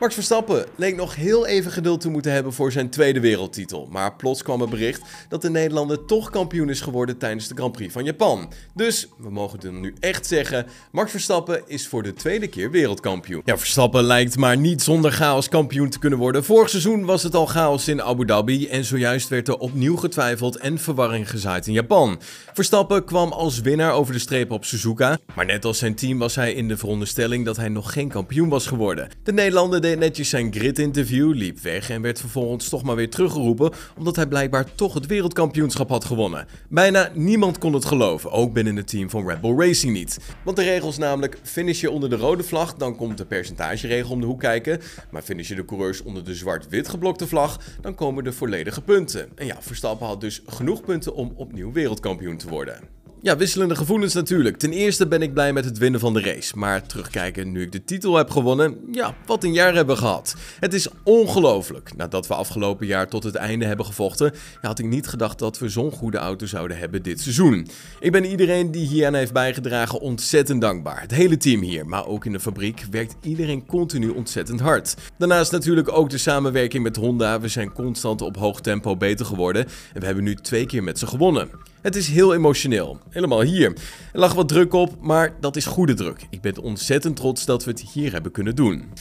Max Verstappen leek nog heel even geduld te moeten hebben voor zijn tweede wereldtitel. Maar plots kwam het bericht dat de Nederlander toch kampioen is geworden tijdens de Grand Prix van Japan. Dus we mogen het nu echt zeggen: Max Verstappen is voor de tweede keer wereldkampioen. Ja, Verstappen lijkt maar niet zonder chaos kampioen te kunnen worden. Vorig seizoen was het al chaos in Abu Dhabi en zojuist werd er opnieuw getwijfeld en verwarring gezaaid in Japan. Verstappen kwam als winnaar over de streep op Suzuka, maar net als zijn team was hij in de veronderstelling dat hij nog geen kampioen was geworden. De Nederlander netjes zijn grid-interview, liep weg en werd vervolgens toch maar weer teruggeroepen omdat hij blijkbaar toch het wereldkampioenschap had gewonnen. Bijna niemand kon het geloven, ook binnen het team van Red Bull Racing niet. Want de regels namelijk, finish je onder de rode vlag, dan komt de percentageregel om de hoek kijken. Maar finish je de coureurs onder de zwart-wit geblokte vlag, dan komen de volledige punten. En ja, Verstappen had dus genoeg punten om opnieuw wereldkampioen te worden. Ja, wisselende gevoelens natuurlijk. Ten eerste ben ik blij met het winnen van de race. Maar terugkijken nu ik de titel heb gewonnen, ja, wat een jaar hebben we gehad. Het is ongelooflijk. Nadat we afgelopen jaar tot het einde hebben gevochten, had ik niet gedacht dat we zo'n goede auto zouden hebben dit seizoen. Ik ben iedereen die hier aan heeft bijgedragen ontzettend dankbaar. Het hele team hier, maar ook in de fabriek, werkt iedereen continu ontzettend hard. Daarnaast natuurlijk ook de samenwerking met Honda. We zijn constant op hoog tempo beter geworden en we hebben nu twee keer met ze gewonnen. Het is heel emotioneel. Helemaal hier. Er lag wat druk op, maar dat is goede druk. Ik ben ontzettend trots dat we het hier hebben kunnen doen.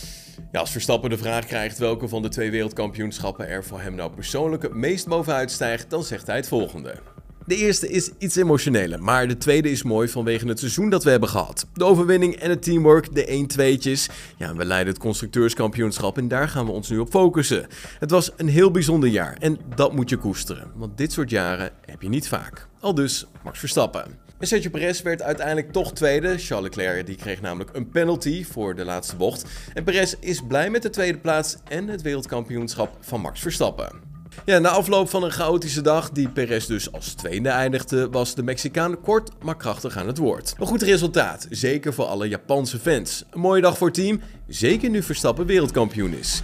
Ja, als Verstappen de vraag krijgt welke van de twee wereldkampioenschappen er voor hem nou persoonlijk het meest bovenuit stijgt, dan zegt hij het volgende. De eerste is iets emotioneler, maar de tweede is mooi vanwege het seizoen dat we hebben gehad. De overwinning en het teamwork, de 1-2'tjes. Ja, we leiden het constructeurskampioenschap en daar gaan we ons nu op focussen. Het was een heel bijzonder jaar en dat moet je koesteren, want dit soort jaren heb je niet vaak. Al dus Max Verstappen. En Sergio Perez werd uiteindelijk toch tweede. Charles Leclerc die kreeg namelijk een penalty voor de laatste bocht. En Perez is blij met de tweede plaats en het wereldkampioenschap van Max Verstappen. Ja, na afloop van een chaotische dag, die Perez dus als tweede eindigde, was de Mexicaan kort maar krachtig aan het woord. Een goed resultaat, zeker voor alle Japanse fans. Een mooie dag voor het team, zeker nu Verstappen wereldkampioen is.